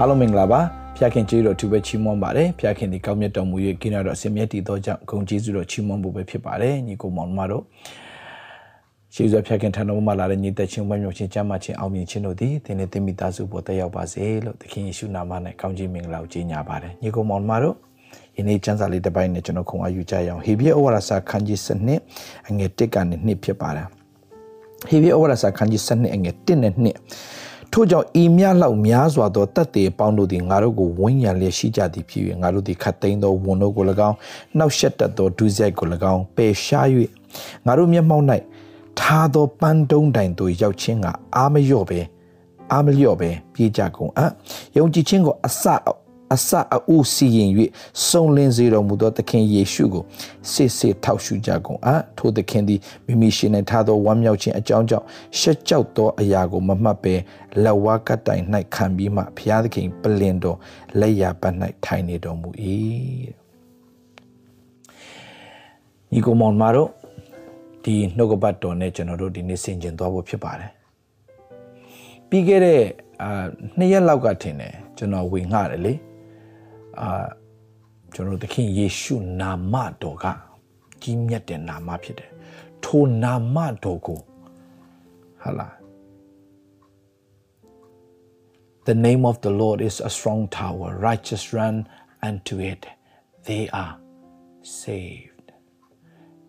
အားလုံးမင်္ဂလာပါဖျားခင်ကျေးဇူးတော်သူပဲချီးမွမ်းပါတယ်ဖျားခင်ဒီကောင်းမြတ်တော်မူ၍ကိနာတော်အစင်မြတ်တည်သောကြောင့်ဂုဏ်ကျေးဇူးတော်ချီးမွမ်းဖို့ပဲဖြစ်ပါတယ်ညီကိုမောင်မတို့ရှေးစွာဖျားခင်ထံတော်မှာလာတဲ့ညီသက်ချင်းဝမ်းမြောက်ခြင်းကြမ်းမှခြင်းအောင်မြင်ခြင်းတို့သည်သင်နဲ့သင်မိသားစုပေါ်တက်ရောက်ပါစေလို့သခင်ယေရှုနာမ၌ကောင်းချီးမင်္ဂလာကိုကြေညာပါတယ်ညီကိုမောင်မတို့ယနေ့ကျမ်းစာလေးတစ်ပိုင်းနဲ့ကျွန်တော်ခုံအယူကြရအောင်ဟေဘရဲဩဝါဒစာခန်းကြီး7နှစ်အငယ်1ကနေ2ဖြစ်ပါတယ်ဟေဘရဲဩဝါဒစာခန်းကြီး7နှစ်အငယ်1နဲ့2 ထို့ကြောင့်ဤမြလောက်များစွာသောတတ်သေးပေါင်းတို့သည်ငါတို့ကိုဝန်းရံလျက်ရှိကြသည်ဖြစ်၍ငါတို့သည်ခတ်သိမ်းသောဝန်တို့ကို၎င်းနှောက်ရှက်တတ်သောဒုစရိုက်ကို၎င်းပယ်ရှား၍ငါတို့မျက်မှောက်၌ထားသောပန်းတုံးတိုင်သို့ရောက်ခြင်းကအာမလျော့ပဲအာမလျော့ပဲပြေးကြကုန်အံ့ယုံကြည်ခြင်းကိုအစ အစအဦးစီရင်၍စုံလင်စေတော်မူသောသခင်ယေရှုကိုစစ်စစ်ထောက်ရှုကြကုန်အထိုသခင်သည်မိမိရှင်၌ထားသောဝမ်းမြောက်ခြင်းအကြောင်းကြောင့်ရှက်ကြောက်သောအရာကိုမမှတ်ဘဲလက်ဝါးကတိုင်၌ခံပြီးမှဘုရားသခင်ပလင်တော်လက်ရပတ်၌ထိုင်နေတော်မူ၏ညီကိုမောင်မာတို့ဒီနှုတ်ကပတ်တော်နဲ့ကျွန်တော်တို့ဒီနေ့ဆင်ကျင်သွားဖို့ဖြစ်ပါတယ်ပြီးခဲ့တဲ့အာနှစ်ရက်လောက်ကထင်တယ်ကျွန်တော်ဝင်ငှတယ်လေ အာကျွန်တော်သခင်ယေရှုနာမတော်ကကြီးမြတ်တဲ့နာမဖြစ်တယ်ထိုနာမတော်ကိုဟာလား The name of the Lord is a strong tower righteous run unto it they are saved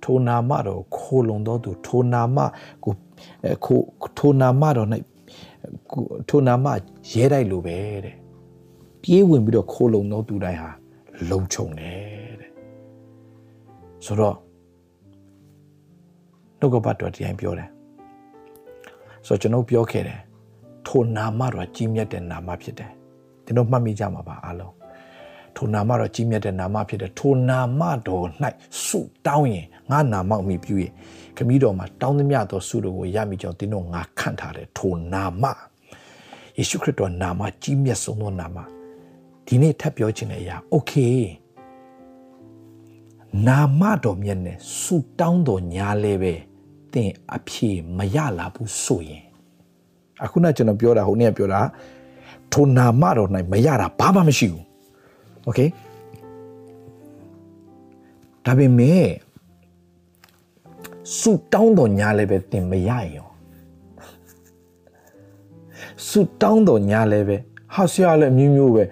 ထိုနာမတော်ခိုလုံတော်သူထိုနာမကိုခိုထိုနာမတော်၌ထိုနာမရဲတိုက်လိုပဲတဲ့ ပြေးဝင်ပြီးတော့ခိုးလုံတော့သူတိုင်းဟာလုံခြုံတယ်တဲ့ဆိုတော့နှုတ်ကပတ်တော်တရားပြောတယ်ဆိုတော့ကျွန်တော်ပြောခဲ့တယ်ထိုနာမတော်ကြီးမြတ်တဲ့နာမဖြစ်တယ်ကျွန်တော်မှတ်မိကြမှာပါအားလုံးထိုနာမတော်ကြီးမြတ်တဲ့နာမဖြစ်တယ်ထိုနာမတော်၌ဆုတောင်းရင်ငါနာမအမိပြုရင်ခမည်းတော်မှာတောင်းသမျှသောဆုတို့ကိုရမိကြောင်းတင်းတို့ငါခန့်ထားတယ်ထိုနာမယေရှုခရစ်တော်နာမကြီးမြတ်ဆုံးသောနာမ ဒီနေ့ထပ်ပြောချင်တဲ့အရာ okay နာမတော်မြတ်နဲ့ဆူတောင်းတော်ညာလဲပဲသင်အဖြေမရလာဘူးဆိုရင်အခုနကျွန်တော်ပြောတာဟိုနေ့ကပြောတာထိုနာမတော်၌မရတာဘာမှမရှိဘူး okay ဒါပေမဲ့ဆူတောင်းတော်ညာလဲပဲသင်မရရောဆူတောင်းတော်ညာလဲပဲဟာဆရာလည်းအမျိုးမျိုးပဲ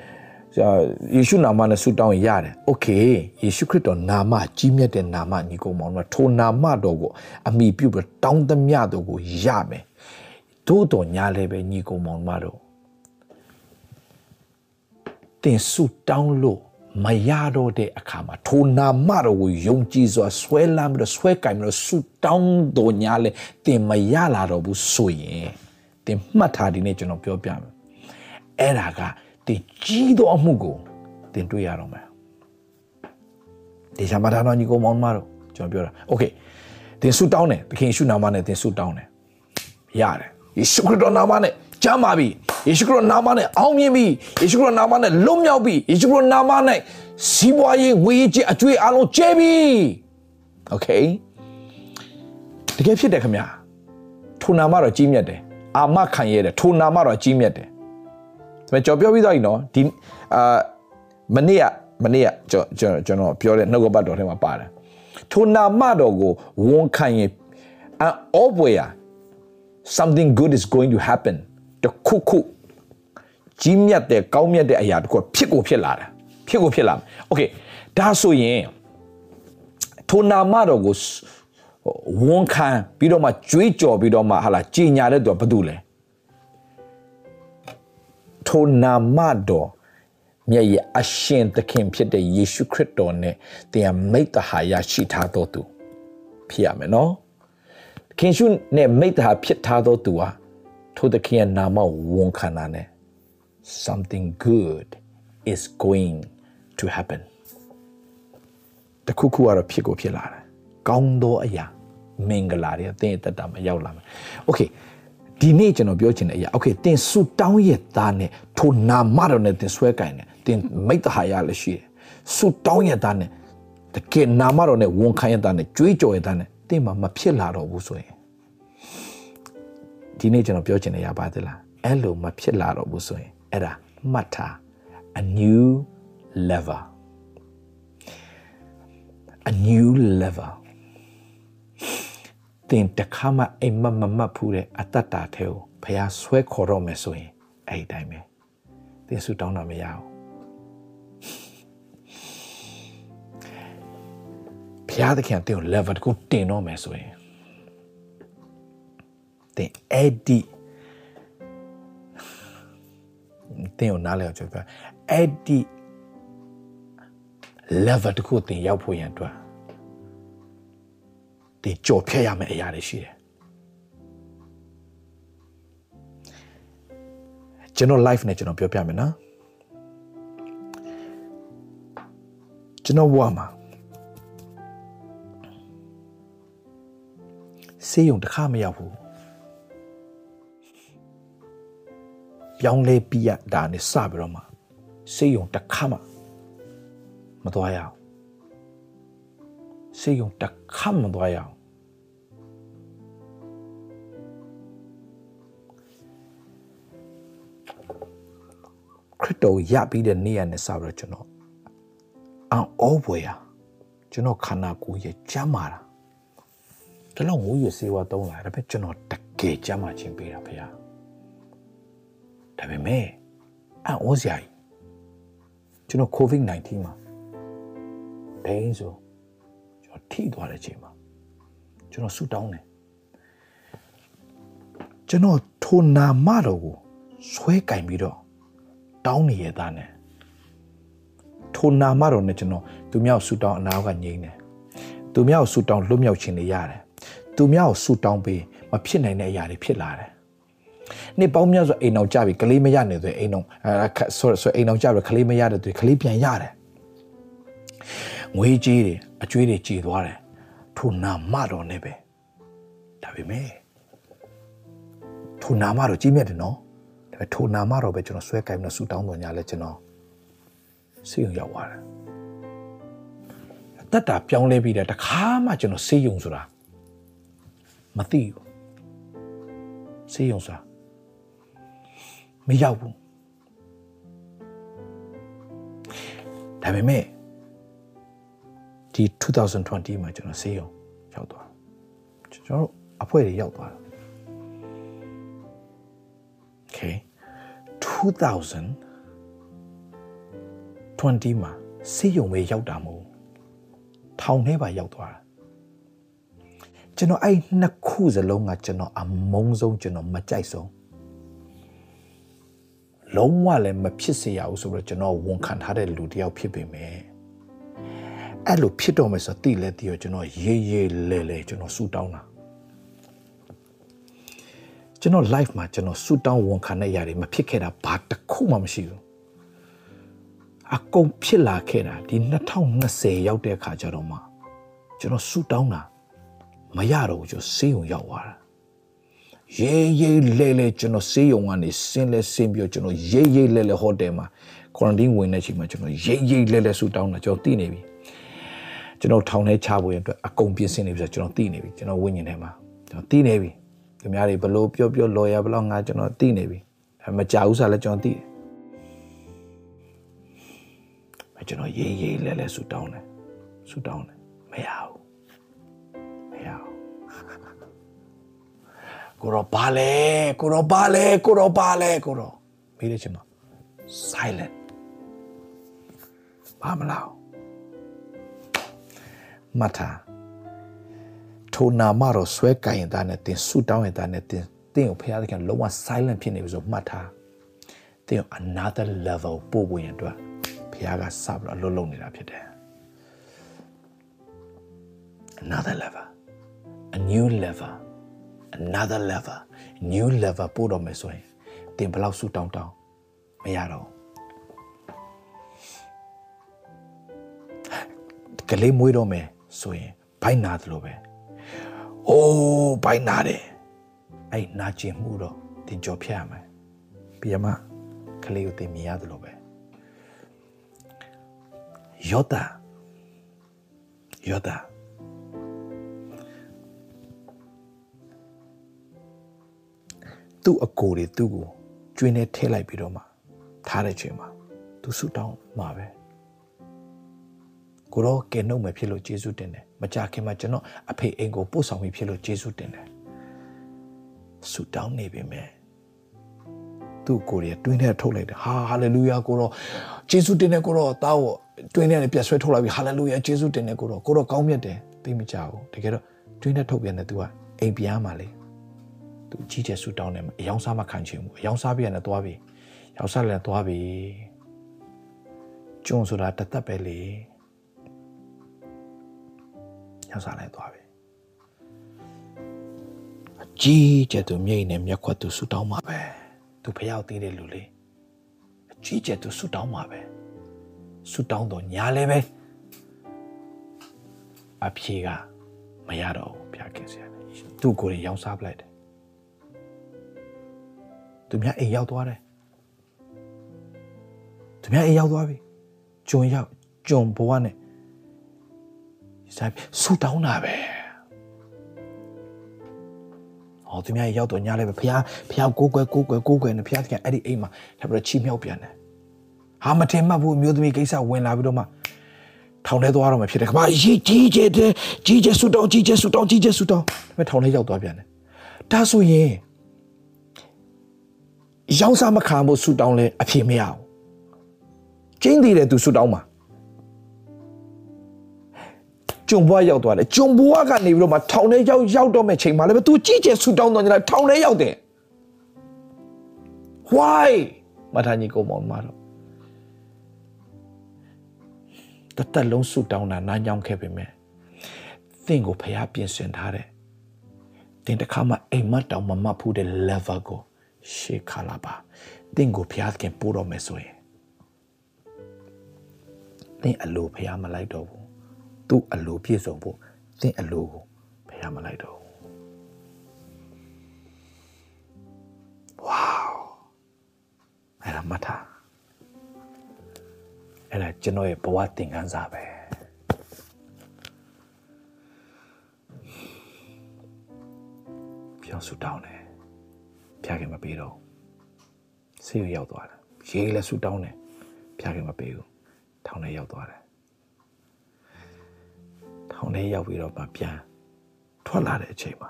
ယေရှုနာမနဲ့ဆုတောင်းရတယ်။ Okay ယေရှုခရစ်တော်နာမကြီးမြတ်တဲ့နာမညီကောင်မောင်တို့ထိုနာမတော်ကိုအမိပြုပြီးတောင်းသမျှတို့ကိုရမယ်။သို့တော်ညာလည်းပဲညီကောင်မောင်တို့တင်ဆုတောင်းလို့မရတော့တဲ့အခါမှာထိုနာမတော်ကိုယုံကြည်စွာဆွဲလမ်းပြီးတော့ဆွဲကင်ပြီးတော့ဆုတောင်းတော်ညာလဲတင်မရလာတော့ဘူးဆိုရင်တင်မှတ်ထားဒီနေ့ကျွန်တော်ပြောပြမယ်။အဲ့ဒါက တင်ကြီးသောအမှုကိုတင်တွေ့ရတော့မယ်ဒီရှာမဒါနော်ညီကိုမောင်မတို့ကျွန်တော်ပြောတာโอเคတင်ဆုတောင်းတယ်သခင်ယေရှုနာမနဲ့တင်ဆုတောင်းတယ်ရတယ်ယေရှုခရစ်တော်နာမနဲ့ကျမ်းပါပြီယေရှုခရစ်တော်နာမနဲ့အောင်မြင်ပြီယေရှုခရစ်တော်နာမနဲ့လွတ်မြောက်ပြီယေရှုခရစ်တော်နာမနဲ့စီးပွားရေးဝေးကြီးအကျွေးအလုံးကျဲပြီโอเคတကယ်ဖြစ်တယ်ခင်ဗျာထိုနာမတော်ကြီးမြတ်တယ်အာမခံရတဲ့ထိုနာမတော်ကြီးမြတ်တယ် ဒါပေမဲ့ကြော်ပြောပြီးသားကြီးနော်ဒီအာမနေ့ကမနေ့ကကျွန်တော်ကျွန်တော်ပြောတဲ့နှုတ်ကပတ်တော်ထဲမှာပါတယ်ထိုနာမတော်ကိုဝန်ခံရင်အောဘွေရ something good is going to happen တခုခုကြီးမြတ်တဲ့ကောင်းမြတ်တဲ့အရာတခုဖြစ်ကိုဖြစ်လာတယ်ဖြစ်ကိုဖြစ်လာမယ် okay ဒါဆိုရင်ထိုနာမတော်ကိုဝန်ခံပြီးတော့မှကြွေးကြော်ပြီးတော့မှဟာလာကြီးညာတဲ့သူကဘာတူလဲ ထိုနာမတော်မြတ်ရဲ့အရှင်သခင်ဖြစ်တဲ့ယေရှုခရစ်တော်နဲ့တရားမိတ္တဟာရရှိထားတော်သူဖြစ်ရမယ်နော်ခင်ရှုနဲ့မိတ္တဟာဖြစ်ထားတော်သူဟာထိုသခင်ရဲ့နာမဝန်ခံတာနဲ့ something good is going to happen တခုခုကတော့ဖြစ်ကိုဖြစ်လာတယ်ကောင်းသောအရာမင်္ဂလာတွေအသင်အသက်တာမှာရောက်လာမယ် okay ဒီနေ့ကျွန်တော်ပြောချင်တဲ့အရာ okay တင်ဆူတောင်းရဲ့သားနဲ့ထိုနာမတော်နဲ့တင်ဆွဲကင်တယ်တင်မိတ္တဟာရလည်းရှိတယ်ဆူတောင်းရဲ့သားနဲ့တကယ်နာမတော်နဲ့ဝန်ခံရဲ့သားနဲ့ကြွေးကြော်ရဲ့သားနဲ့တင်မှာမဖြစ်လာတော့ဘူးဆိုရင်ဒီနေ့ကျွန်တော်ပြောချင်တဲ့အရာပါသလားအဲ့လိုမဖြစ်လာတော့ဘူးဆိုရင်အဲ့ဒါမှတ်ထား a new level a new level တင်တခါမှအိမ်မမမတ်ဖူးတဲ့အတ္တတာထဲကိုဖះဆွဲခေါ်တော့မယ်ဆိုရင်အဲ့ဒီတိုင်းပဲတင်ဆူတောင်းတာမရဘူးဖះသခင်တင်ကို level တခုတင်တော့မယ်ဆိုရင်တင်အဲ့ဒီတင်ကိုနားလည်အောင်ပြောပြအဲ့ဒီ level တခုတင်ရောက်ဖို့ရန်အတွက် တင်ကြော်ဖြတ်ရမယ့်အရာတွေရှိတယ်ကျွန်တော် live နဲ့ကျွန်တော်ပြောပြမယ်နော်ကျွန်တော်ဘဝမှာစေးရုံတစ်ခါမရောက်ဘူးပြောင်းလဲပြရတာနဲ့စပြီးတော့မှစေးရုံတစ်ခါမှမသွားရအောင် စေးရုံတစ်ခါမသွားရအောင်ခရစ်တော်ရပြီးတဲ့နေ့ရက်နဲ့စပြီးတော့ကျွန်တော်အော်ဘွေရကျွန်တော်ခန္ဓာကိုယ်ရဲ့ကျမ်းမာတာတလုံးငိုးရစေဝါတုံးလာဒါပေမဲ့ကျွန်တော်တကယ်ကျမ်းမာခြင်းပေးတာဖေ။ဒါပေမဲ့အံ့ဩစရာကြီးကျွန်တော် COVID-19 မှာဒိန်းဆိုကျွန်တော် ထိသွားတဲ့ချိန်မှာကျွန်တော်ဆူတောင်းတယ်ကျွန်တော်ထိုနာမတော်ကိုဆွဲကင်ပြီးတော့တောင်းနေရတာနဲ့ထိုနာမတော်နဲ့ကျွန်တော်သူမြောက်ဆူတောင်းအနာကငြိမ့်တယ်သူမြောက်ဆူတောင်းလွတ်မြောက်ခြင်းတွေရတယ်သူမြောက်ဆူတောင်းပြီးမဖြစ်နိုင်တဲ့အရာတွေဖြစ်လာတယ်နေ့ပေါင်းများဆိုအိမ်အောင်ကြပြီကလေးမရနေဆိုအိမ်အောင်အဲဆိုဆိုအိမ်အောင်ကြပြီကလေးမရတဲ့သူကလေးပြန်ရတယ် ငွေကြီးတွေအကျွေးတွေကြည်သွားတယ်ထိုနာမတော်နဲ့ပဲဒါပေမဲ့ထိုနာမတော်ကြီးမြတ်တယ်နော်ဒါပေမဲ့ထိုနာမတော်ပဲကျွန်တော်ဆွဲကိုင်းပြီးတော့ဆူတောင်းတော်ညာလဲကျွန်တော်စေယုံရောက်သွားတယ်တတ်တာပြောင်းလဲပြီးတဲ့တခါမှကျွန်တော်စေယုံဆိုတာမသိဘူးစေယုံဆိုတာမရောက်ဘူးဒါပေမဲ့ ဒီ2020မှာကျွန်တော်စေယုံရောက်သွားကျွန်တော်အဖွဲ့တွေရောက်သွားတယ် Okay 2020မှာစေယုံပဲရောက်တာမဟုတ်ထောင်ထဲပါရောက်သွားတာကျွန်တော်အဲ့နှစ်ခုစလုံးကကျွန်တော်အမုန်းဆုံးကျွန်တော်မကြိုက်ဆုံးလုံးဝလည်းမဖြစ်စေရဘူးဆိုတော့ကျွန်တော်ဝန်ခံထားတဲ့လူတယောက်ဖြစ်ပေမဲ့ အဲ့လိုဖြစ်တော့မယ်ဆိုတိလဲတိရောကျွန်တော်ရေးရေးလဲလဲကျွန်တော်ဆူတောင်းတာကျွန်တော် live မှာကျွန်တော်ဆူတောင်းဝန်ခံတဲ့ຢာတွေမဖြစ်ခဲ့တာဘာတစ်ခုမှမရှိဘူးအကုန်ဖြစ်လာခဲ့တာဒီ2020ရောက်တဲ့အခါကျတော့မှကျွန်တော်ဆူတောင်းတာမရတော့ဘူးကျွန်တော်ဆေးရုံရောက်သွားတာရေးရေးလဲလဲကျွန်တော်ဆေးရုံကနေဆင်းလဲဆင်းပြီးကျွန်တော်ရေးရေးလဲလဲဟိုတယ်မှာကွာရန်တင်းဝင်နေချိန်မှာကျွန်တော်ရေးရေးလဲလဲဆူတောင်းတာကျွန်တော်သိနေပြီ ကျွန်တော်ထောင်ထဲချဖို့ရအတွက်အကုန်ပြင်ဆင်နေပြီဆိုကျွန်တော်သိနေပြီကျွန်တော်ဝိညာဉ်ထဲမှာကျွန်တော်သိနေပြီခင်ဗျားတွေဘလို့ပြောပြောလော်ရဘလို့ငါကျွန်တော်သိနေပြီမကြဘူးစားလဲကျွန်တော်သိတယ်မကျွန်တော်ရေးရေးလဲလဲဆူတောင်းတယ်ဆူတောင်းတယ်မရဘူးမရဘူးကိုရောဘာလဲကိုရောဘာလဲကိုရောဘာလဲကိုရောမေးတယ်ကျွန်တော် silent ဘာမလား မထာထိုနာမတော့ဆွဲကင်တာနဲ့တင်ဆူတောင်းရင်တာနဲ့တင်တင်ကိုဖရားသခင်လုံးဝ silent ဖြစ်နေပြီဆိုမှတ်ထားတင်ကို another level ပို့ဖို့ရန်အတွက်ဖရားကစပြီးတော့အလုပ်လုပ်နေတာဖြစ်တယ် another level a new level another level new level ပို့တော့မယ်ဆိုရင်တင်ဘယ်လောက်ဆူတောင်းတောင်းမရတော့ကလေးမွေးတော့မယ် ဆိုရင်ဘိုင်းနာတယ်လို့ပဲ။အိုးဘိုင်းနာတယ်။အဲ့နာကျင်မှုတော့တင်ကြော်ဖြတ်ရမယ်။ပြီးမှကလေးကိုတင်မြင်ရတယ်လို့ပဲ။ယောတာယောတာသူ့အကိုတွေသူ့ကိုကျွင်းနဲ့ထဲလိုက်ပြီးတော့မှထားတဲ့ချိန်မှာသူဆုတောင်းမှာပဲ ကိုတော့ကဲနှုတ်မယ်ဖြစ်လို့ယေရှုတင်တယ်မကြခင်မှာကျွန်တော်အဖေအိမ်ကိုပို့ဆောင်ပြီးဖြစ်လို့ယေရှုတင်တယ်ဆုတောင်းနေပြီမယ်သူ့ကိုယ်ရတွင်းထဲထုတ်လိုက်တယ်ဟာဟာလေလုယာကိုတော့ယေရှုတင်တယ်ကိုတော့တားကိုတွင်းထဲနဲ့ပြတ်ဆွဲထုတ်လိုက်ပြီဟာလေလုယာယေရှုတင်တယ်ကိုတော့ကိုတော့ကောင်းမြတ်တယ်သိမကြဘူးတကယ်တော့တွင်းထဲထုတ်ပြန်တယ် तू ကအိမ်ပြန်มาလေသူကြီးကျယ်ဆူတောင်းတယ်အယောင်စားမခံချင်ဘူးအယောင်စားပြရတယ်သွားပြီယောင်စားလည်းသွားပြီကျွန်းဆိုတာတသက်ပဲလေ ယောင်စားလည်းသွားပြီအကြီးကျယ်သူမြိတ်နဲ့မျက်ခွက်သူဆူတောင်းမှာပဲသူဖျောက်သေးတဲ့လူလေးအကြီးကျယ်သူဆူတောင်းမှာပဲဆူတောင်းတော့ညာလည်းပဲအဖြေကမရတော့ဘူးဖျားခင်စရာသူ့ကိုယ်ရောင်းစားပလိုက်တယ်သူများအိမ်ရောက်သွားတယ်သူများအိမ်ရောက်သွားပြီဂျုံရောက်ဂျုံဘဝနဲ့ ဆိုင်ဆူတောင်းတာပဲဟောသူများရောက်တော့ညာလည်းပဲဖះဖះကိုကွယ်ကိုကွယ်ကိုကွယ်နဲ့ဖះတကအဲ့ဒီအိမ်မှာထပ်ပြီးချီမြောက်ပြန်တယ်ဟာမထင်မှတ်ဘူးအမျိုးသမီးကိစ္စဝင်လာပြီးတော့မှထောင်ထဲသွားတော့မှဖြစ်တယ်ခမကြီးကြီးကျဲတဲ့ကြီးကျဲဆူတောင်းကြီးကျဲဆူတောင်းကြီးကျဲဆူတောင်းဒါပေမဲ့ထောင်ထဲရောက်သွားပြန်တယ်ဒါဆိုရင်ရောင်းစားမခံဖို့ဆူတောင်းလဲအဖြစ်မရဘူးကျင်းတည်တယ်သူဆူတောင်းမှာ ကျုံဘွားရောက်သွားတယ်ကျုံဘွားကနေပြီးတော့မှထောင်ထဲရောက်ရောက်တော့မဲ့ချိန်မှာလည်းသူကြည့်ကျဆူတောင်းတော့ညာထောင်ထဲရောက်တယ် why မထာညီကိုမောင်မတော့တသက်လုံးဆူတောင်းတာနားညောင်းခဲ့ပေမဲ့သင်ကိုဖျားပြင်ဆင်ထားတယ်တင်တခါမှအိမ်မက်တောင်မမတ်ဖူးတဲ့ level ကိုရှေးခါလာပါသင်ကိုဖျားခင်ပို့တော့မယ်ဆိုရင်သင်အလိုဖျားမလိုက်တော့ဘူး သူ့အလိုပြည့်စုံဖို့သင်အလိုကိုဖျားမလိုက်တော့ဘူးဝေါအဲ့ဒါမထားအဲ့ဒါကျွန်တော်ရဲ့ဘဝသင်ခန်းစာပဲပြောင်းဆူတောင်းတယ်ဖျားခင်မပေးတော့ဆေးရရောက်သွားတယ်ရေးလည်းဆူတောင်းတယ်ဖျားခင်မပေးဘူးထောင်ထဲရောက်သွားတယ် ထောင်ထဲရောက်ပြီးတော့မှပြန်ထွက်လာတဲ့အချိန်မှာ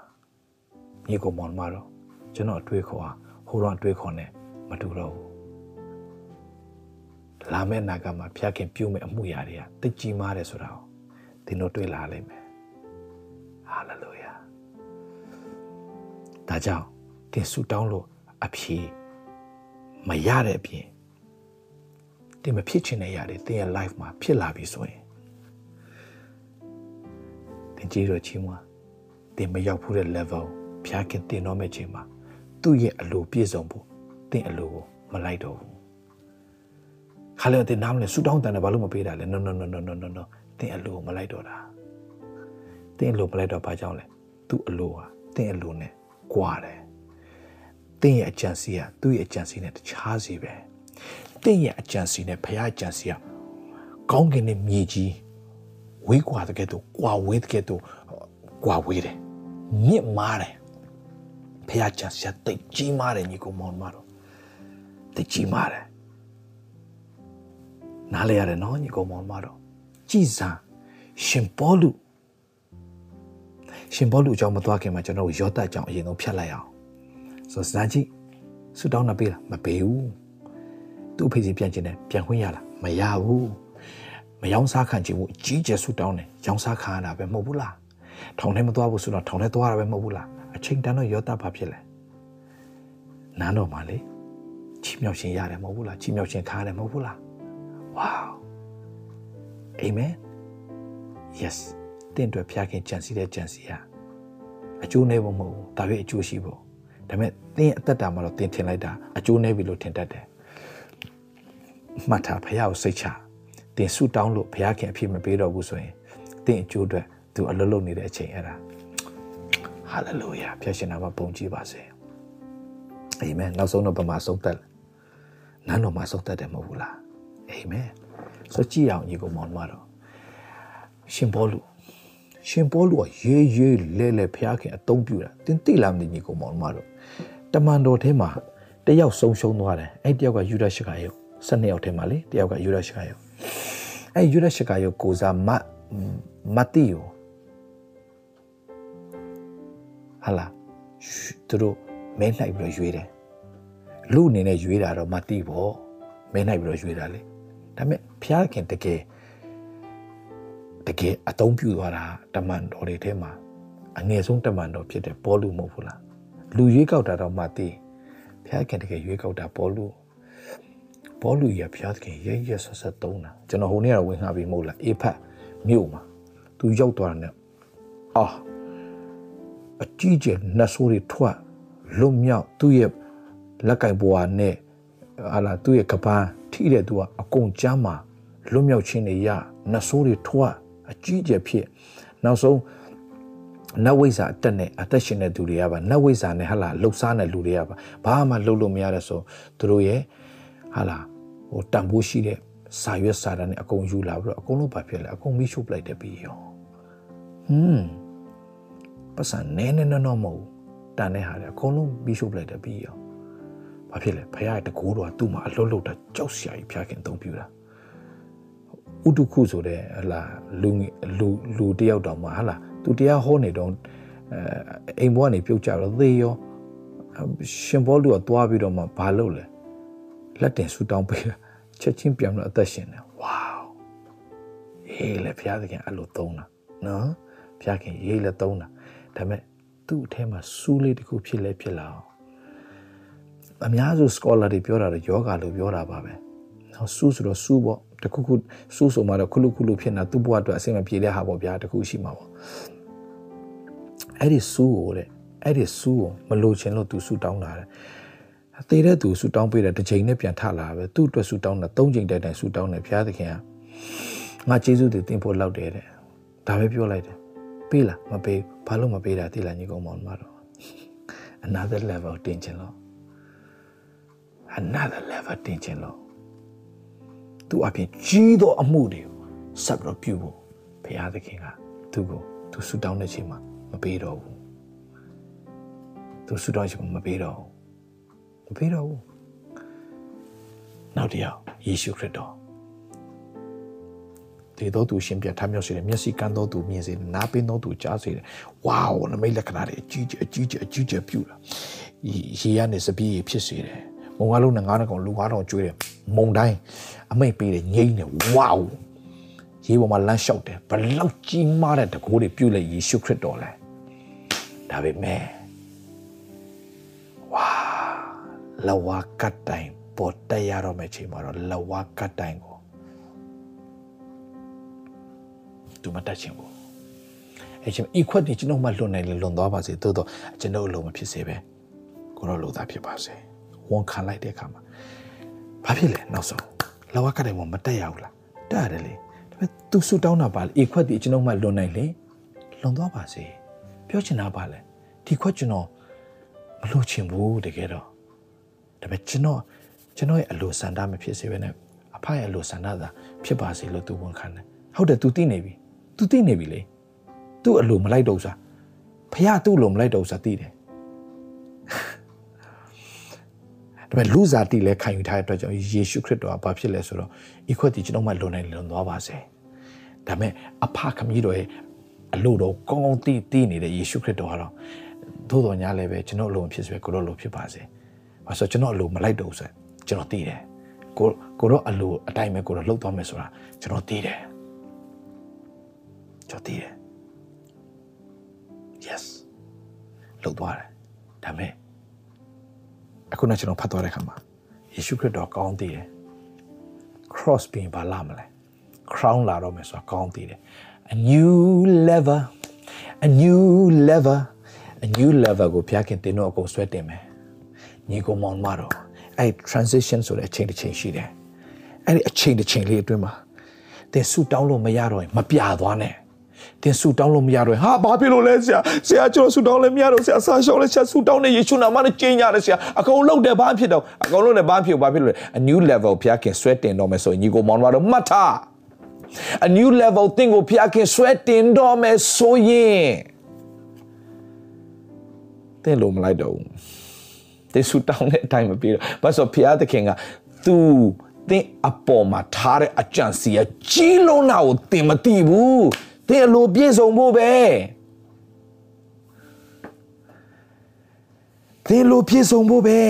မြေကောင်မောင်မတော့ကျွန်တော်အတွေးခေါ်ဟာဟိုတော့အတွေးခေါ်နေမတူတော့ဘူးလာမယ့်နာကမှာဖျားခင်ပြုမဲ့အမှုရာတွေကတိတ်ကြီးမားတယ်ဆိုတာကိုသင်တို့တွေ့လာလိမ့်မယ်ဟာလေလုယာဒါကြောင့်တင်ဆူတောင်းလို့အဖြေမရတဲ့အပြင်တင်မဖြစ်ချင်တဲ့ຢာတွေတင်ရဲ့ life မှာဖြစ်လာပြီဆိုရင် တင်ကြီးတော့ချီးမွားတင်မရောက်ဘူးတဲ့ level ဖျားခင်တင်တော့မဲ့ချိန်မှာသူ့ရဲ့အလိုပြည့်စုံဖို့တင်အလိုကိုမလိုက်တော့ဘူးခါလေတင်နားမလဲဆူတောင်းတန်တယ်ဘာလို့မပေးတာလဲ no no no no no no no တင်အလိုကိုမလိုက်တော့တာတင်အလိုမလိုက်တော့ဘာကြောင့်လဲသူ့အလိုဟာတင်အလိုနဲ့ကွာတယ်တင်းရဲ့အကြံစီကသူ့ရဲ့အကြံစီနဲ့တခြားစီပဲတင်းရဲ့အကြံစီနဲ့ဖခင်အကြံစီကကောင်းကင်နဲ့မြေကြီး ဝေးကွာတဲ့ကဲ့သို့ကွာဝေးတဲ့ကဲ့သို့ကွာဝေးတယ်မြင့်မားတယ်ဖခင်အကြံစီကတိတ်ကြီးမားတယ်ညီကောင်မောင်မတော်တိတ်ကြီးမားတယ်နားလဲရတယ်နော်ညီကောင်မောင်မတော်ကြည်စံရှင်ပေါလုရှင်ပေါလုအကြောင်းမသွားခင်မှာကျွန်တော်ရောတတ်အကြောင်းအရင်ဆုံးဖြတ်လိုက်အောင်ဆိုစမ်းကြည့်ဆူတောင်းတာပေးလားမပေးဘူးသူ့အဖေစီပြန်ကျင်တယ်ပြန်ခွင့်ရလားမရဘူး မယောင်းစားခံချင်ဘူးအကြီးကျယ်ဆူတောင်းတယ်ယောင်းစားခံရတာပဲမဟုတ်ဘူးလားထောင်ထဲမသွားဘူးဆိုတော့ထောင်ထဲသွားတာပဲမဟုတ်ဘူးလားအချိန်တန်တော့ရောတဘာဖြစ်လဲနန်းတော်မှာလေချီမြောက်ရှင်ရတယ်မဟုတ်ဘူးလားချီမြောက်ရှင်ခါရတယ်မဟုတ်ဘူးလား wow amen yes တင့်အတွက်ဖျားခင်ကြံစီတဲ့ကြံစီရအကျိုးနဲ့မဟုတ်ဘူးဒါပေမဲ့အကျိုးရှိဖို့ဒါပေမဲ့သင်အသက်တာမှာတော့သင်ထင်လိုက်တာအကျိုးနေပြီလို့ထင်တတ်တယ်မှတ်ထားဖះကိုစိတ်ချ သင်ဆူတောင်းလို့ဖះခင်အဖြစ်မပေးတော့ဘူးဆိုရင်သင်အကျိုးအတွက်သူအလုပ်လုပ်နေတဲ့အချိန်အဲ့ဒါဟာလေလုယာဖျက်ရှင်နာမှာပုံကြည့်ပါစေအာမင်နောက်ဆုံးတော့ပမာဆုံးသက်နန်းတော်မှာဆုံးသက်တယ်မဟုတ်ဘူးလားအာမင်ဆိုကြည့်အောင်ညီကောင်မောင်မတော်ရှင်ဘောလူရှင်ဘောလူကရေးရေးလဲလဲဖျားခင်အတုံးပြူတာတင်တိလာမသိညီကောင်မောင်မတော်တမန်တော်ထဲမှာတယောက်ဆုံးရှုံးသွားတယ်အဲ့တယောက်ကယူဒရှကာရဲ့12ယောက်ထဲမှာလေတယောက်ကယူဒရှကာယော အဲယူဒရှကာယောကိုစားမမတ်တီယိုဟာလာသူတို့မဲနှိုက်ပြီးတော့ရွေးတယ်လူအနေနဲ့ရွေးတာတော့မတိပေါ့မဲနှိုက်ပြီးတော့ရွေးတာလေဒါပေမဲ့ဖျားခင်တကယ်တကယ်အတုံးပြူသွားတာတမန်တော်တွေထဲမှာအငယ်ဆုံးတမန်တော်ဖြစ်တဲ့ပေါလုမဟုတ်ဘူးလားလူရွေးကောက်တာတော့မသိဖျားခင်တကယ်ရွေးကောက်တာပေါလု ပေါလုရဖျားခင်ရရဆက်ဆက်သုံးတာကျွန်တော်ဟိုနေ့ကဝင်ခါပြီးမဟုတ်လားအေဖတ်မြို့မှာသူရောက်သွားတယ်အာအကြီးကျယ်နှဆိုးတွေထွက်လွတ်မြောက်သူ့ရဲ့လက်ကင်ဘွားနဲ့ဟာလာသူ့ရဲ့ကပန်းထိတဲ့သူကအကုန်ကျမ်းမှာလွတ်မြောက်ခြင်းတွေရနှဆိုးတွေထွက်အကြီးကျယ်ဖြစ်နောက်ဆုံးနတ်ဝိဇ္ဇာအတက်နဲ့အသက်ရှင်တဲ့သူတွေကပါနတ်ဝိဇ္ဇာနဲ့ဟာလာလှုပ်ရှားတဲ့လူတွေကပါဘာမှလှုပ်လို့မရတဲ့ဆိုသူတို့ရဲ့ ဟာလာဟိုတန်ဖိုးရှိတဲ့စာရွက်စာတမ်းနဲ့အကုန်ယူလာပြီးတော့အကုန်လုံးပါဖြစ်လဲအကုန်မိရှုပလိုက်တယ်ပြီးရောဟွန်းပတ်စံနဲနဲနော်မဟုတ်တန်တဲ့ဟာလေအကုန်လုံးမိရှုပလိုက်တယ်ပြီးရောဘာဖြစ်လဲဖခင်တကိုးတော်ကသူ့မှာအလွတ်လွတ်တာကြောက်စရာကြီးဖခင်သုံးပြတာဥတုခုဆိုတဲ့ဟလာလူလူလူတယောက်တောင်မှဟလာသူတရားဟောနေတော့အဲအိမ်ဘွားကနေပြုတ်ကြတော့သေရောရှင်ဘောလူကသွားပြီးတော့မှဘာလုပ်လဲ လက်တင်ဆူတောင်းပေးတာချက်ချင်းပြန်တော့အသက်ရှင်တယ်ဝါအေးလေဘုရားသခင်အဲ့လိုသုံးတာနော်ဘုရားခင်ရေးလေသုံးတာဒါပေမဲ့သူ့အထဲမှာစူးလေးတစ်ခုဖြစ်လဲဖြစ်လာအောင်အများစု scholar တွေပြောတာတော့ယောဂလို့ပြောတာပါပဲနော်စူးဆိုတော့စူးပေါ့တခုခုစူးဆိုမှတော့ခုလူခုလူဖြစ်နေတာသူ့ဘဝအတွက်အဆင်မပြေတဲ့ဟာပေါ့ဗျာတခုရှိမှာပေါ့အဲ့ဒီစူးကိုတဲ့အဲ့ဒီစူးကိုမလိုချင်လို့သူစူးတောင်းတာတဲ့ သေတဲ့သူဆူတောင်းပေးတယ်တစ်ချိန်နဲ့ပြန်ထလာပဲသူ့အတွက်ဆူတောင်းတာ၃ချိန်တိုင်တိုင်ဆူတောင်းတယ်ဘုရားသခင်ကငါကျေးဇူးတွေတင်ဖို့လောက်တယ်တဲ့ဒါပဲပြောလိုက်တယ်ပေးလားမပေးဘာလို့မပေးတာသိလားညီကောင်မောင်မတော် another level တင်ချင်လို့ another level တင်ချင်လို့သူအပြင်ကြီးသောအမှုတွေဆက်ပြီးပြုဖို့ဘုရားသခင်ကသူ့ကိုသူဆူတောင်းတဲ့ချိန်မှာမပေးတော့ဘူးသူဆူတောင်းချိန်မှာမပေးတော့ဘူး မပေးတော့ဘူးနောက်တစ်ယောက်ယေရှုခရစ်တော်ဒီတော့သူရှင်ပြထမ်းမြောက်စေတယ်မျက်စိကန်းတော့သူမြင်စေတယ်နားပင်းတော့သူကြားစေတယ်ဝါးနမိတ်လက္ခဏာတွေအကြီးကြီးအကြီးကြီးအကြီးကြီးပြုတာရေရနေစပီးဖြစ်စေတယ်မုံကားလုံးနဲ့ငါးကောင်လူငါးကောင်ကျွေးတယ်မုံတိုင်းအမိတ်ပေးတယ်ငိမ့်တယ်ဝါးရေပေါ်မှာလမ်းလျှောက်တယ်ဘလောက်ကြီးမားတဲ့တကိုးတွေပြုတ်လိုက်ယေရှုခရစ်တော်လဲဒါပေမဲ့ လဝါကတ်တိုင်ပေါ်တက်ရတော့မယ့်ချိန်မှာတော့လဝါကတ်တိုင်ကိုသူမတက်ချင်ဘူးအဲ့ချိန်ဤခွက်တွေကျွန်တော်မှလွန်နိုင်လေလွန်သွားပါစေသို့တော့ကျွန်တော်အလိုမဖြစ်စေပဲကိုတော့လိုသားဖြစ်ပါစေဝန်ခံလိုက်တဲ့အခါမှာဘာဖြစ်လဲနောက်ဆုံးလဝါကတ်တိုင်ပေါ်မတက်ရဘူးလားတက်ရတယ်လေဒါပေမဲ့သူဆူတောင်းတာပါလေဤခွက်တွေကျွန်တော်မှလွန်နိုင်လေလွန်သွားပါစေပြောချင်တာပါလေဒီခွက်ကျွန်တော်မလို့ချင်ဘူးတကယ်တော့ဒါ ပေမဲ့ကျွန်တော်ကျွန်တော်ရဲ့အလိုဆန္ဒမဖြစ်စေဘဲနဲ့အဖရဲ့အလိုဆန္ဒသာဖြစ်ပါစေလို့သူဝန်ခံတယ်ဟုတ်တယ် तू သိနေပြီ तू သိနေပြီလေ तू အလိုမလိုက်တော့စားဖះသူ့အလိုမလိုက်တော့စားသိတယ်ဒါပေမဲ့လူစားတိလဲခံယူထားတဲ့အတွက်ကြောင့်ယေရှုခရစ်တော်ကဘာဖြစ်လဲဆိုတော့ဤခွက်ဒီကျွန်တော်မှလွန်နိုင်လွန်သွားပါစေဒါပေမဲ့အဖခမကြီးတော်ရဲ့အလိုတော်ကောင်းကောင်းသိသိနေတဲ့ယေရှုခရစ်တော်ကတော့သို့တော်ညာလည်းပဲကျွန်တော်အလိုမဖြစ်စေကိုတော့လိုဖြစ်ပါစေ ဘာဆိုကျွန်တော်အလိုမလိုက်တော့ဆိုကျွန်တော်သိတယ်ကိုကိုတော့အလိုအတိုင်းပဲကိုတော့လှုပ်သွားမယ်ဆိုတာကျွန်တော်သိတယ်ကျွန်တော်သိတယ် yes လှုပ်သွားတယ်ဒါပေမဲ့အခုနကျွန်တော်ဖတ်သွားတဲ့ခါမှာယေရှုခရစ်တော်ကောင်းသိတယ် cross ပြင်ဘာလာမလဲ crown လာတော့မယ်ဆိုတာကောင်းသိတယ် a new level a new level a new level ကိုဖျားခင်တင်တော့အကုန်ဆွဲတင်မယ် ညီကောင်မောင်မတော်အဲ့ transition ဆိုတဲ့အချိန်တစ်ချိန်ရှိတယ်အဲ့ဒီအချိန်တစ်ချိန်လေးအတွင်းမှာသင်ဆူတောင်းလို့မရတော့ရင်မပြသွားနဲ့သင်ဆူတောင်းလို့မရတော့ဟာဘာဖြစ်လို့လဲဆရာဆရာကျွန်တော်ဆူတောင်းလည်းမရတော့ဆရာဆာရှောင်းလည်းဆရာဆူတောင်းနေယေရှုနာမနဲ့ကျင်းရတယ်ဆရာအကုန်လုံးတယ်ဘာဖြစ်တော့အကုန်လုံးလည်းဘာဖြစ်ဘာဖြစ်လို့လဲ a new level ဖျားခင်ဆွဲတင်တော့မယ်ဆိုရင်ညီကိုမောင်တော်မှတ်ထား a new level သင်ကိုဖျားခင်ဆွဲတင်တော့မယ်ဆိုရင်သင်လို့မလိုက်တော့ဘူး တေဆူတောင်းတဲ့အတိုင်းမပြီးတော့ဘာလို့ဖျားသခင်က तू သင်အပေါ်မှာထားတဲ့အကြံစီကကြီးလုံးတာကိုသင်မသိဘူးသင်အလိုပြည့်စုံဖို့ပဲသင်လိုပြည့်စုံဖို့ပဲ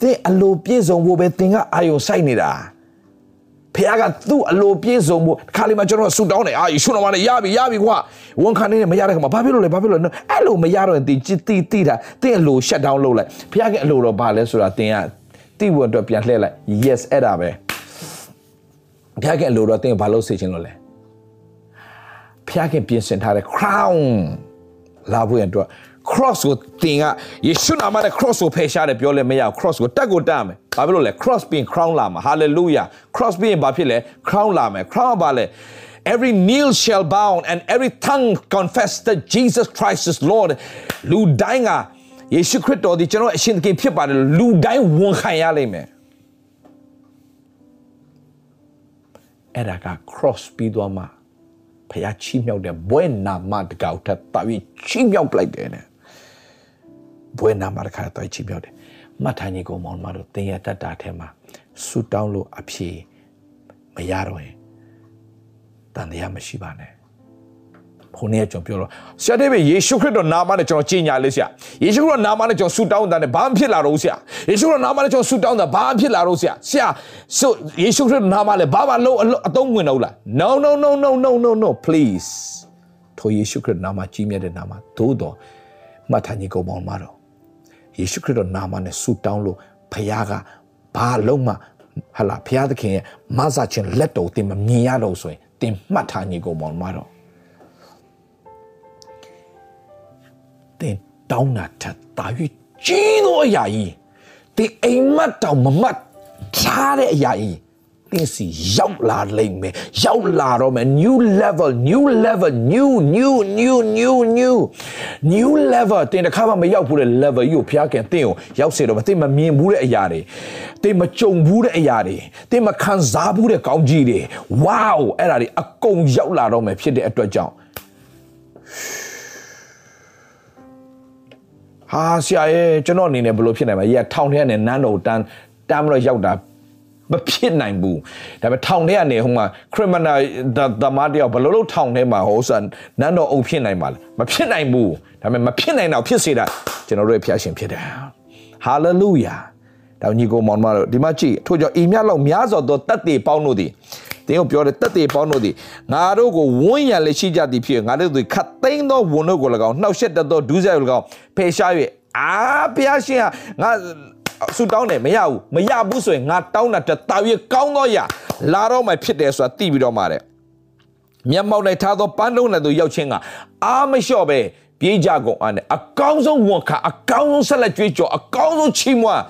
သင်အလိုပြည့်စုံဖို့ပဲသင်ကအာယုံစိုက်နေတာ ဖခင်ကသူ့အလိုပြည့်စုံဖို့ခါလေးမှာကျွန်တော်ဆူတောင်းတယ်အာယေရှုနာမနဲ့ရပြီရပြီကွာဝန်ခံနေမရတဲ့ခါမှာဘာဖြစ်လို့လဲဘာဖြစ်လို့လဲအဲ့လိုမရတော့တင်တိတိတိတာတင်အလိုရှက်ဒေါင်းလုပ်လိုက်ဖခင်ကအလိုတော့ဘာလဲဆိုတာတင်ကတိဝတ်အတွက်ပြန်လှည့်လိုက် yes အဲ့ဒါပဲဖခင်ကအလိုတော့တင်ဘာလို့စေချင်လို့လဲဖခင်ပြင်ဆင်ထားတဲ့ crown လာဖို့ရတော့ cross ကိုတင်ကယေရှုနာမနဲ့ cross ကိုဖယ်ရှားတယ်ပြောလဲမရ cross ကိုတက်ကိုတက်မယ် ဘာဖြစ်လို့လဲ cross ပြင် crown လာမှာ hallelujah cross ပြင်ဘာဖြစ်လဲ crown လာမယ် crown ဘာလဲ every kneel shall bow and every tongue confess that Jesus Christ is Lord လူတိုင်းကယေရှုခရစ်တော်ဒီကျွန်တော်အရှင်သခင်ဖြစ်ပါတယ်လူတိုင်းဝန်ခံရလိမ့်မယ်အဲ့ဒါက cross ပြီးသွားမှာဖခင်ချီးမြှောက်တဲ့ဘွဲနာမတကောက်ထပ်ပါပြီးချီးမြှောက်ပလိုက်တယ်နဲ့ဘွဲနာမတခါတော့ချီးမြှောက်တယ် မှတ်ထားညီကောင်မောင်မတို့တင်ရတတ်တာထဲမှာဆူတောင်းလို့အဖြေမရတော့ရင်တန်တရားမရှိပါနဲ့ခုနေ့ကျွန်တော်ပြောတော့ဆရာတေးပဲယေရှုခရစ်တော်နာမနဲ့ကျွန်တော်ကြီးညာလေးဆရာယေရှုခရစ်တော်နာမနဲ့ကျွန်တော်ဆူတောင်းတာနဲ့ဘာမှဖြစ်လာတော့ဆရာယေရှုခရစ်တော်နာမနဲ့ကျွန်တော်ဆူတောင်းတာဘာမှဖြစ်လာတော့ဆရာဆရာဆိုယေရှုခရစ်တော်နာမနဲ့ဘာမှလုံးအသုံးဝင်တော့လား no no no no no no no please ထိုယေရှုခရစ်နာမကြီးမြတ်တဲ့နာမသို့တော်မှတ်ထားညီကောင်မောင်မတော် ယေရှုခရစ်တော်နာမနဲ့ဆူတောင်းလို့ဖခင်ကဘာလုံးမှဟာလာဖခင်သခင်ရဲ့မဆာချင်းလက်တော်တင်မမြင်ရတော့ဆိုရင်တင်မှတ်ထားညီကောင်မောင်မတော်တင်တောင်းတာထက်တာ၍ကြီးသောအရာကြီးတင်အိမ်မက်တောင်မမတ်ထားတဲ့အရာကြီးတ င်စီရောက်လာလိမ့်မယ်ရောက်လာတော့မယ် new level new level new new new new new new level တင်တစ်ခါမှမရောက်ဘူးတဲ့ level ကြီးကိုဖျားခင်တင်ကိုရောက်စေတော့မတင်မမြင်ဘူးတဲ့အရာတွေတင်မကြုံဘူးတဲ့အရာတွေတင်မခံစားဘူးတဲ့ကောင်းကြီးတွေ wow အဲ့ဒါတွေအကုန်ရောက်လာတော့မယ်ဖြစ်တဲ့အတွက်ကြောင့်ဟာဆရာရဲ့ကျွန်တော်အနေနဲ့ဘယ်လိုဖြစ်နိုင်မလဲရထောင်ထဲကနေနန်းတော်တန်းတန်းမလို့ရောက်တာ မဖြစ်နိုင်ဘူးဒါပေမဲ့ထောင်ထဲကနေဟိုမှာ criminal သမားတယောက်ဘယ်လိုလုပ်ထောင်ထဲမှာဟိုဆန်နန်းတော်အုပ်ဖြစ်နိုင်မှာလဲမဖြစ်နိုင်ဘူးဒါပေမဲ့မဖြစ်နိုင်တော့ဖြစ်စေတာကျွန်တော်တို့ရဲ့ဖျားရှင်ဖြစ်တယ် hallelujah ဒါညီကိုမောင်မတို့ဒီမှာကြည့်ထို့ကြောင့်ဤမြတ်လောက်များစွာသောတတ်တေပေါင်းတို့သည်တင်းကိုပြောတယ်တက်တေပေါင်းတို့သည်ငါတို့ကိုဝန်းရံလက်ရှိကြသည်ဖြစ်ငါတို့သည်ခတ်သိမ်းသောဝန်တို့ကို၎င်းနှောက်ရှက်တတ်သောဒုစရိုက်ကို၎င်းဖယ်ရှား၍အာဘုရားရှင်ကငါ ဆူတောင်းတယ်မရဘူးမရဘူးဆိုရင်ငါတောင်းတာတတာ၍ကောင်းသောရလာတော့မှဖြစ်တယ်ဆိုတာသိပြီးတော့မှတဲ့မျက်မှောက်၌ထားသောပန်းလုံးနဲ့သူရောက်ချင်းကအာမလျှော့ပဲပြေးကြကုန်အားနဲ့အကောင်းဆုံးဝန်ခံအကောင်းဆုံးဆက်လက်ကြွေးကြော်အကောင်းဆုံးချီးမွမ်း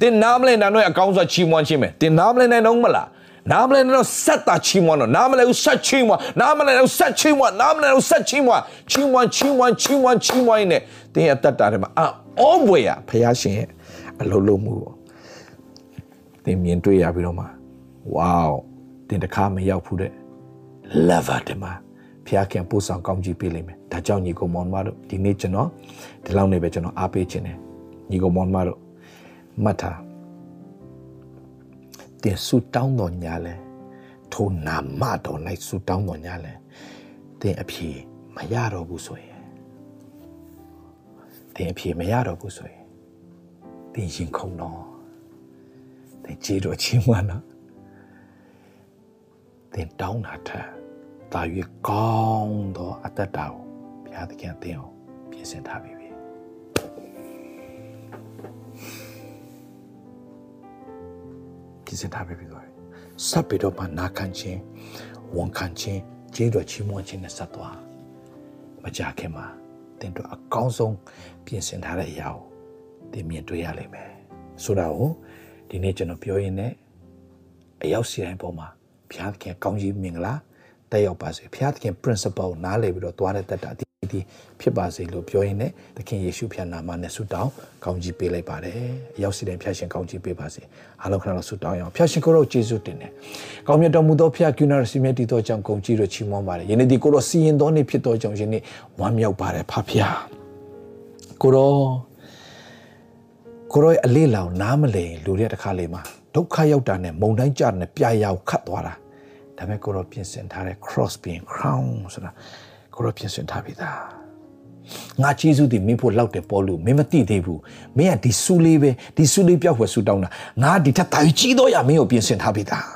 တင်နားမလဲနိုင်တော့အကောင်းဆုံးချီးမွမ်းခြင်းပဲတင်နားမလဲနိုင်တော့မလားနားမလဲတော့ဆက်တာချီးမွမ်းတော့နားမလဲဘူးဆက်ချီးမွမ်းနားမလဲတော့ဆက်ချီးမွမ်းနားမလဲတော့ဆက်ချီးမွမ်းချီးမွမ်းချီးမွမ်းချီးမွမ်းချီးမွမ်းနေတင်းရဲ့တက်တာတွေမှာအောဘွေရဖះရှင်ရဲ့ အလုံးလုံးမှုကိုတင်းမြင်တွေ့ရပြီးတော့မှဝေါတင်းတခါမရောက်ဘူးတဲ့ level တမှာဖះခင်ပို့ဆောင်ကောင်းကြီးပေးလိမ့်မယ်ဒါကြောင့်ညီကောင်မောင်မတို့ဒီနေ့ကျွန်တော်ဒီလောက်နေပဲကျွန်တော်အားပေးခြင်းတယ်ညီကောင်မောင်မတို့မှတ်ထားတင်ဆူတောင်းတော်ညာလဲထိုနာမတော်၌ဆူတောင်းတော်ညာလဲတင်အဖြေမရတော့ဘူးဆိုရင်တင်အဖြေမရတော့ဘူးဆိုရင် တင်ရင်ခုန်တော့တင်ကြေးတော်ချင်းမနာတင်တောင်းတာထက်တာ၍ကောင်းသောအတ္တတာကိုဘုရားသခင်တင်အောင်ပြင်ဆင်ထားပြီပြင်ဆင်ထားပေးပြီးသွားပြီဆက်ပြီးတော့မှနာခံခြင်းဝန်ခံခြင်းကျေးတော်ချီးမွမ်းခြင်းနဲ့ဆက်သွားမကြခင်မှာတင်တို့အကောင်းဆုံးပြင်ဆင်ထားတဲ့အရာကို တင်မြင်တွေ့ရလိမ့်မယ်ဆိုတာကိုဒီနေ့ကျွန်တော်ပြောရင်းနဲ့အရောက်စီတိုင်းပေါ်မှာဘုရားသခင်ကောင်းကြီးမင်္ဂလာတက်ရောက်ပါစေဘုရားသခင် principle နားလည်ပြီးတော့သွားတဲ့တက်တာဒီဒီဖြစ်ပါစေလို့ပြောရင်းနဲ့သခင်ယေရှုဖျားနာမနဲ့ဆုတောင်းကောင်းကြီးပေးလိုက်ပါတယ်အရောက်စီတိုင်းဖျားရှင်ကောင်းကြီးပေးပါစေအားလုံးခဏတော့ဆုတောင်းရအောင်ဖျားရှင်ကိုရောယေရှုတင်တယ်ကောင်းမြတ်တော်မူသောဖျားကျူနာရစီမြတ်တည်သောကြောင့်ဂုဏ်ကြီးတို့ချီးမွမ်းပါတယ်ယနေ့ဒီကိုရောစီရင်တော်နေ့ဖြစ်သောကြောင့်ယနေ့ဝမ်းမြောက်ပါတယ်ဖဖျားကိုရော ကိုရောရဲ့အလေးလောင်နားမလည်လူတဲ့တစ်ခါလေးမှာဒုက္ခရောက်တာနဲ့မုံတိုင်းကြတာနဲ့ပြာရောက်ခတ်သွားတာဒါပေမဲ့ကိုရောပြင်ဆင်ထားတဲ့ cross ပြင် crown ဆိုတာကိုရောပြင်ဆင်ထားပြီသားငါကျေးဇူးတည်မင်းဖို့လောက်တယ်ပေါ်လို့မင်းမသိသေးဘူးမင်းကဒီဆူလေးပဲဒီဆူလေးပြောက်ွယ်ဆူတောင်းတာငါဒီထက်တာကြီးတော့ရမင်းကိုပြင်ဆင်ထားပြီသား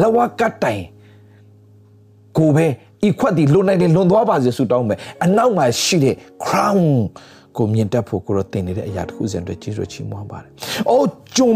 လဝကတ်တိုင်ကိုပဲဤခွက်ဒီလွန်နိုင်တယ်လွန်သွားပါစေဆူတောင်းမယ်အနောက်မှာရှိတဲ့ crown ကိုမြင်တတ်ဖို့ကိုတော့တင်နေတဲ့အရာတစ်ခုစဉ်အတွက်ကျေးဇူးချီးမွမ်းပါတယ်။အိုးဂျုံ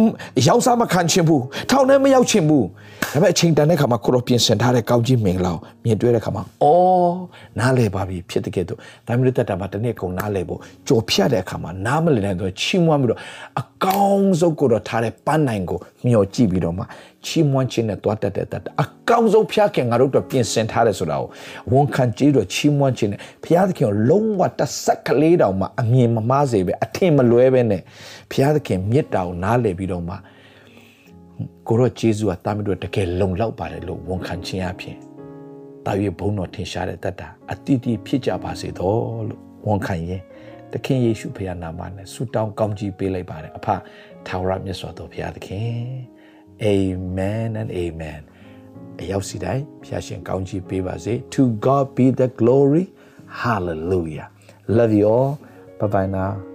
ရောက်စားမခံချင်ဘူး။ထောင်ထဲမရောက်ချင်ဘူး။ဒါပေမဲ့အချိန်တန်တဲ့ခါမှာကိုတော့ပြင်ဆင်ထားတဲ့ကောင်းကြီးမင်္ဂလာကိုမြင်တွေ့တဲ့ခါမှာအော်နားလည်ပါပြီဖြစ်တဲ့ကဲ့သို့ဒါမျိုးတက်တာမှာတနေ့ကုန်နားလည်ဖို့ကြော်ဖြတ်တဲ့အခါမှာနားမလည်တဲ့တော့ချီးမွမ်းပြီးတော့အကောင်းဆုံးကိုတော့ထားတဲ့ပန်းနိုင်ကိုမျှော်ကြည့်ပြီးတော့မှချီးမွမ်းခြင်းနဲ့တွားတက်တဲ့တက်အကောင်းဆုံးဖျားခင်ငါတို့တော့ပြင်ဆင်ထားတယ်ဆိုတာကိုဝန်ခံကြည့်တော့ချီးမွမ်းခြင်းနဲ့ဖျားသခင်ကိုလုံးဝတစ်ဆက်ကလေးတောင်မှအမြင်မမှားစေပဲအထင်မလွဲပဲနဲ့ဖျားသခင်မြစ်တာကိုနားလည်ပြီးတော့မှကိုရောဂျေဇုကတာမီတို့တကယ်လုံလောက်ပါတယ်လို့ဝန်ခံခြင်းအဖြစ်တာ၍ဘုံတော်ထင်ရှားတဲ့တတ်တာအတိအတိဖြစ်ကြပါစေတော့လို့ဝန်ခံရင်သခင်ယေရှုဖခင်နာမနဲ့ဆုတောင်းကောင်းချီးပေးလိုက်ပါတယ်အဖထာဝရမြတ်စွာဘုရားသခင် Amen and amen အရောက်စီတိုင်းဖျာရှင်ကောင်းချီးပေးပါစေ To God be the glory hallelujah love you all 拜拜啦